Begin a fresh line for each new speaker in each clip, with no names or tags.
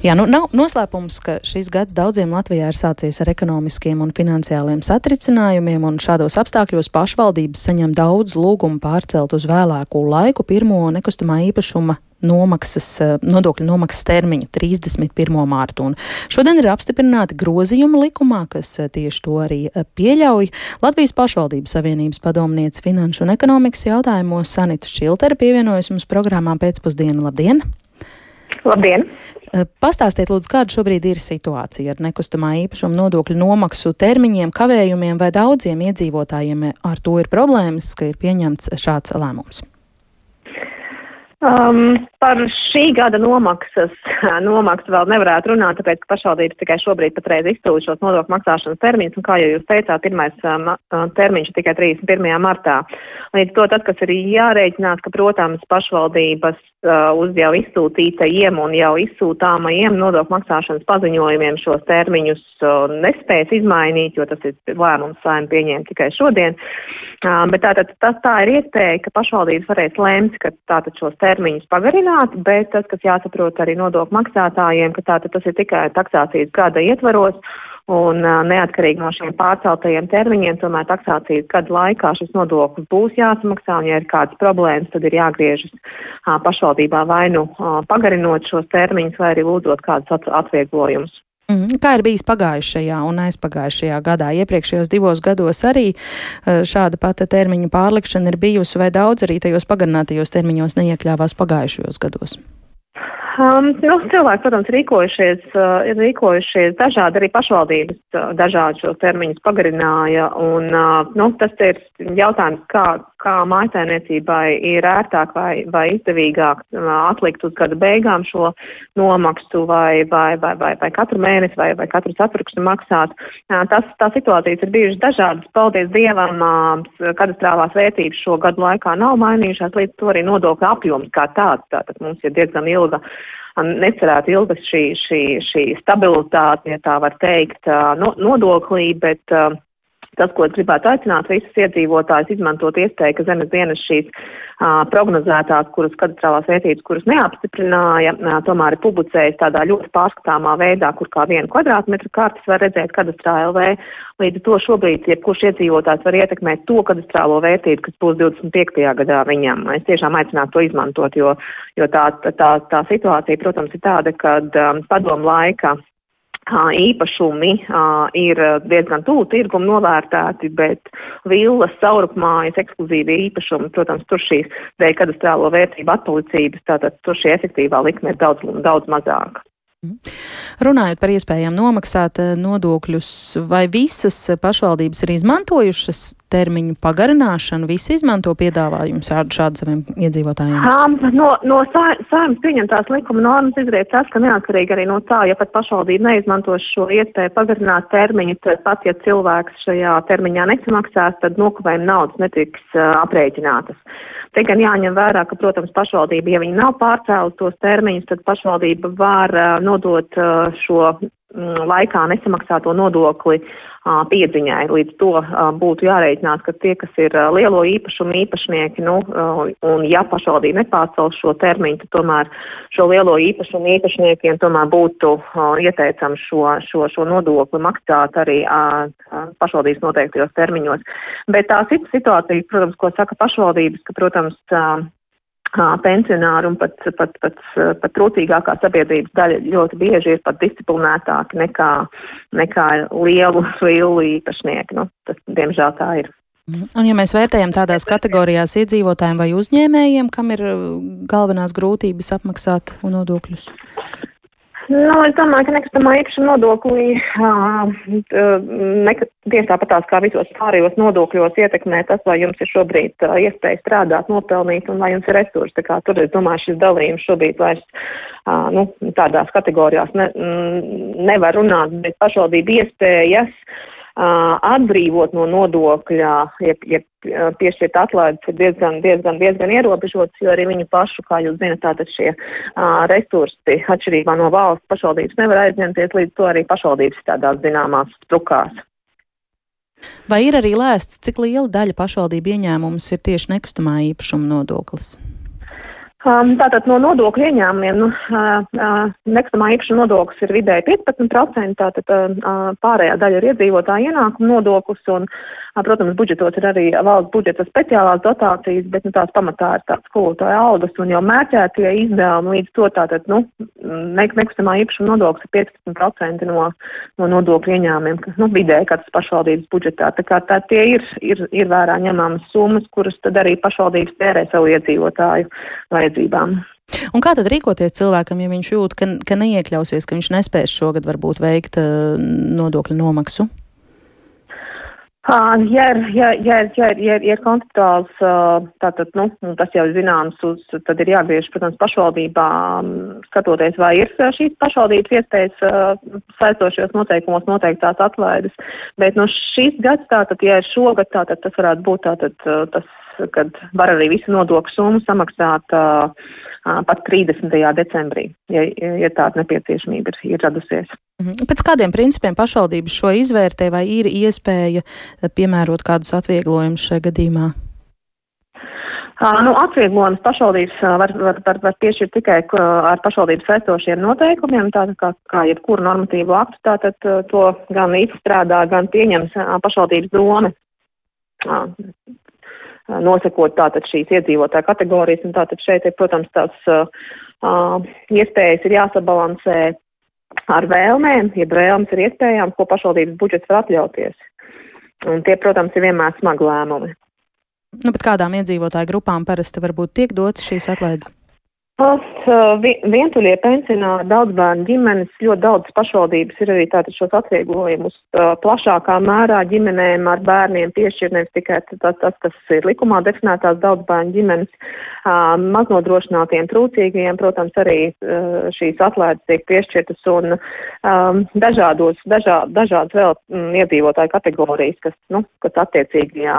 Jā, nu nav noslēpums, ka šis gads daudziem Latvijā ir sācies ar ekonomiskiem un finansiāliem satricinājumiem, un šādos apstākļos pašvaldības saņem daudz lūgumu pārcelt uz vēlāku laiku pirmo nekustamā īpašuma nomaksas, eh, nodokļu nomaksas termiņu 31. mārtu. Un šodien ir apstiprināti grozījumi likumā, kas eh, tieši to arī eh, pieļauj. Latvijas pašvaldības savienības padomniece finanšu un ekonomikas jautājumos Sanita Šiltera pievienojas mums programmām pēcpusdienu. Labdien!
Labdien!
Eh, pastāstiet, lūdzu, kāda šobrīd ir situācija ar nekustamā īpašuma nodokļu nomaksu termiņiem, kavējumiem vai daudziem iedzīvotājiem ar to ir problēmas, ka ir pieņemts šāds lēmums?
Um, par šī gada nomaksas nomaksu vēl nevarētu runāt, tāpēc, ka pašvaldības tikai šobrīd patreiz iztūlīt šos nodokļu maksāšanas termiņus, un kā jau jūs teicāt, pirmais um, uh, termiņš ir tikai 31. martā. Līdz to tas, kas ir jārēķinās, ka, protams, pašvaldības uz jau izsūtītajiem un jau izsūtāmajiem nodokļu maksāšanas paziņojumiem šos termiņus uh, nespēs izmainīt, jo tas ir lēmums saim pieņēma tikai šodien. Uh, bet tātad tas tā ir iespēja, ka pašvaldības varēs lēmt, ka tātad šos termiņus pagarināt, bet tas, kas jāsaprot arī nodokļu maksātājiem, ka tātad tas ir tikai taksācijas gada ietvaros. Un neatkarīgi no šiem pārceltajiem termiņiem, tomēr taksācijas gada laikā šis nodoklis būs jāsamaksā, un ja ir kādas problēmas, tad ir jāgriežas pašvaldībā vai nu pagarinot šos termiņus, vai arī lūdzot kādus atvieglojumus.
Mm, kā ir bijis pagājušajā un aizpagājušajā gadā? Iepriekšējos divos gados arī šāda pata termiņu pārlikšana ir bijusi, vai daudz arī tajos pagarinātajos termiņos neiekļāvās pagājušajos gados?
Um, nu, cilvēki, protams, rīkojušies, uh, ir rīkojušies dažādi, arī pašvaldības uh, dažādi šos termiņus pagarināja, un, uh, nu, tas ir jautājums, kā, kā mājsainiecībai ir ērtāk vai, vai izdevīgāk uh, atlikt uz gada beigām šo nomaksu vai, vai, vai, vai, vai katru mēnesi vai, vai katru ceturkšņu maksāt. Uh, tas, tā situācijas ir bijušas dažādas. Paldies Dievam, uh, kadastrālās vērtības šo gadu laikā nav mainījušās, līdz to arī nodokļu apjoms kā tāds. Tātad mums ir diezgan ilga necerētu ilga šī, šī, šī stabilitāte, ja tā var teikt, no, nodoklī, bet tas, ko es gribētu aicināt visus iedzīvotājus, izmantot iespēju, ka zemes dienas šīs uh, prognozētās, kuras kadastrālās vērtības, kuras neapstiprināja, uh, tomēr ir publicējis tādā ļoti pārskatāmā veidā, kur kā vienu kvadrātmetru kartes var redzēt kadastrā LV. Līdz ar to šobrīd, jebkurš iedzīvotājs var ietekmēt to kadastrālo vērtību, kas būs 25. gadā viņam. Es tiešām aicinātu to izmantot, jo, jo tā, tā, tā situācija, protams, ir tāda, ka um, padomu laika īpašumi ir diezgan tuvu tirgumu novērtēti, bet villas, saurupmājas, ekskluzīvie īpašumi, protams, tur šīs dēļ kadastrālo vērtību atpalicības, tātad tur šī efektīvā likme ir daudz, daudz mazāka.
Mhm. Runājot par iespējām nomaksāt eh, nodokļus, vai visas pašvaldības ir izmantojušas termiņu pagarināšanu, visi izmanto piedāvājumu šādu, šādu saviem iedzīvotājiem?
Um, no no saimnes pieņemtās likuma normas izriet tas, ka neatkarīgi arī no tā, ja pat pašvaldība neizmantos šo iespēju pagarināt termiņu, tad pat ja cilvēks šajā termiņā nesamaksās, tad nokavējuma naudas netiks uh, aprēķinātas. Te gan jāņem vērā, ka, protams, pašvaldība, ja viņi nav pārcēlus tos termiņus, tad pašvaldība var uh, nodot uh, šo mm, laikā nesamaksāto nodokli uh, piedziņai. Līdz to uh, būtu jārēķinās, ka tie, kas ir lielo īpašumu īpašnieki, nu, un ja pašvaldība nepārcels šo termiņu, tad tomēr šo lielo īpašumu īpašniekiem tomēr būtu ieteicams šo, šo, šo nodokli maksāt arī pašvaldības noteiktajos termiņos. Bet tā situācija, protams, ko saka pašvaldības, ka, protams, pensionāri un pat, pat, pat, pat trūcīgākā sabiedrības daļa ļoti bieži ir pat disciplinētāki nekā, nekā lielu lielu īpašnieki. Nu, tas, diemžēl tā ir.
Un ja mēs vērtējam tādās kategorijās iedzīvotājiem vai uzņēmējiem, kam ir galvenās grūtības apmaksāt nodokļus?
Nu, es domāju, ka nekustamā īpašuma nodoklī uh, tieši tāpatās kā visos pārējos nodokļos ietekmē tas, vai jums ir šobrīd iespēja strādāt, nopelnīt un vai jums ir resursi. Tā kā tur, es domāju, šis dalījums šobrīd vairs nu, tādās kategorijās ne, nevar runāt, bet pašvaldība iespējas. Uh, atbrīvot no nodokļa, ja, ja piešķirt atlaides ir diezgan, diezgan, diezgan ierobežots, jo arī viņu pašu, kā jūs zinat, tātad šie uh, resursi atšķirībā no valsts pašvaldības nevar aizņemties, līdz to arī pašvaldības tādās zināmās strukās.
Vai ir arī lēsts, cik liela daļa pašvaldību ieņēmums ir tieši nekustamā īpašuma nodoklis?
Um, tātad no nodokļu ieņēmumiem nu, uh, uh, nekustamā īpašuma nodoklis ir vidēji 15%, tātad uh, pārējā daļa ir iedzīvotāja ienākuma nodoklis un, uh, protams, budžetos ir arī valsts budžeta speciālās dotācijas, bet nu, tās pamatā ir tāds skolotāja algas un jau mērķētie izdevumi līdz to tātad, nu, ne, nekustamā īpašuma nodoklis ir 15% no, no nodokļu ieņēmumiem, kas, nu, vidēji katras pašvaldības budžetā. Tā kā tā tie ir, ir, ir vērā ņemamas summas, kuras tad arī pašvaldības tērē savu iedzīvotāju vajadzībām.
Un kā tad rīkoties cilvēkam, ja viņš jūt, ka, ka neiekļausies, ka viņš nespēs šogad varbūt veikt uh, nodokļu nomaksu?
Ja, ir, ja, ja, ja, ja, ja ir konceptuāls, tātad, nu, tas jau zināms, uz, tad ir jāgriež, protams, pašvaldībām, skatoties, vai ir šīs pašvaldības iespējas saistošajos noteikumos noteiktās atlaides. Bet no nu, šīs gads, tātad, ja ir šogad, tātad tas varētu būt tātad tas kad var arī visu nodokļu summu samaksāt uh, pat 30. decembrī, ja, ja tāda nepieciešamība ir, ir radusies.
Mhm. Pēc kādiem principiem pašvaldības šo izvērtē vai ir iespēja piemērot kādus atvieglojumus šajā gadījumā?
Nu, atvieglojumus pašvaldības var, var, var, var piešķirt tikai ar pašvaldības saistošiem noteikumiem, tātad kā, kā jebkuru normatīvu aktu, tātad to gan izstrādā, gan pieņems pašvaldības doma nosakot tātad šīs iedzīvotāju kategorijas, un tātad šeit ir, protams, tās uh, iespējas ir jāsabalansē ar vēlmēm, ja vēlmes ir iespējams, ko pašvaldības budžets var atļauties. Un tie, protams, ir vienmēr smagi lēmumi.
Nu, kādām iedzīvotāju grupām parasti varbūt tiek dots šīs atlaides?
Vientuļie pensionāri, daudz bērnu ģimenes, ļoti daudz pašvaldības ir arī tātad šos atvieglojumus plašākā mērā ģimenēm ar bērniem piešķir nevis tikai tas, tas, kas ir likumā definētās daudz bērnu ģimenes, maznodrošinātiem trūcīgajiem, protams, arī šīs atlaides tiek piešķirtas un um, dažādos, dažā, dažādas vēl m, iedzīvotāju kategorijas, kas, nu, kas attiecīgajā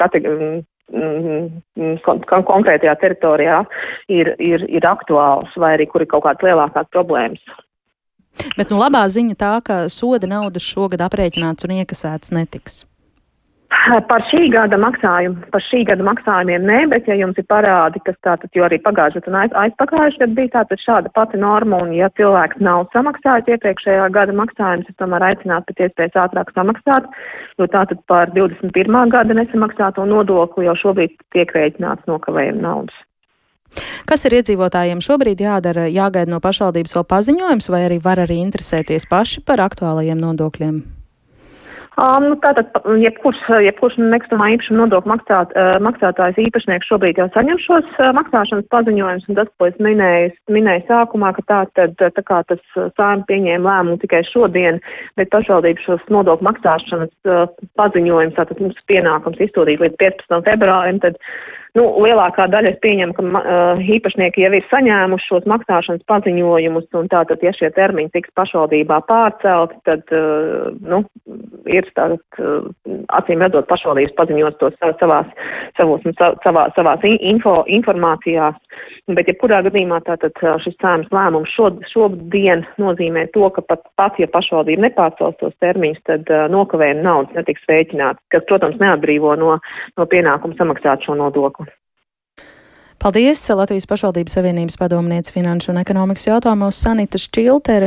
kategorijā Mm-hmm. Kon konkrētajā teritorijā ir, ir, ir aktuāls vai arī kur ir kaut kādas lielākās problēmas.
Bet nu, labā ziņa tā, ka soda naudas šogad aprēķināts un iekasēts netiks.
Par šī gada maksājumu, par šī gada maksājumiem nē, bet ja jums ir parādi, kas tātad, jo arī pagājušajā un aiz, aizpagājušajā gadā bija tātad šāda pati norma, un ja cilvēks nav samaksājis iepriekšējā gada maksājumus, es tomēr aicinātu pēc iespējas ātrāk samaksāt, jo tātad par 21. gada nesamaksāto nodokli jau šobrīd tiek rēķināts nokavējuma naudas.
Kas ir iedzīvotājiem šobrīd jādara? Jāgaida no pašvaldības vēl paziņojums, vai arī var arī interesēties paši par aktuālajiem nodokļiem?
Um, tātad, jebkurš, jebkurš nekustamā īpašuma nodokļu maksāt, uh, maksātājs īpašnieks šobrīd jau saņem šos uh, maksāšanas paziņojumus, un tas, ko es minēju, minēju sākumā, ka tā tad, tā kā tas sājumi pieņēma lēmumu tikai šodien, bet pašvaldību šos nodokļu maksāšanas uh, paziņojumus, tātad mums pienākums izsūtīt līdz 15. februārim, tad Nu, lielākā daļa es pieņemu, ka uh, īpašnieki jau ir saņēmuši šos maksāšanas paziņojumus, un tātad, ja šie termiņi tiks pašvaldībā pārcelti, tad, uh, nu, ir tātad, uh, acīm redzot, pašvaldības paziņot to savās, savos, savā, savās info, informācijās. Bet, ja kurā gadījumā tātad šis cēmas lēmums šod, šodien nozīmē to, ka pat, pat ja pašvaldība nepārcels tos termiņus, tad uh, nokavējuma naudas netiks rēķināts, kas, protams, neatbrīvo no, no pienākuma samaksāt šo nodokli.
Paldies! Latvijas pašvaldības savienības padomniece finanšu un ekonomikas jautājumos Sanita Šķiltere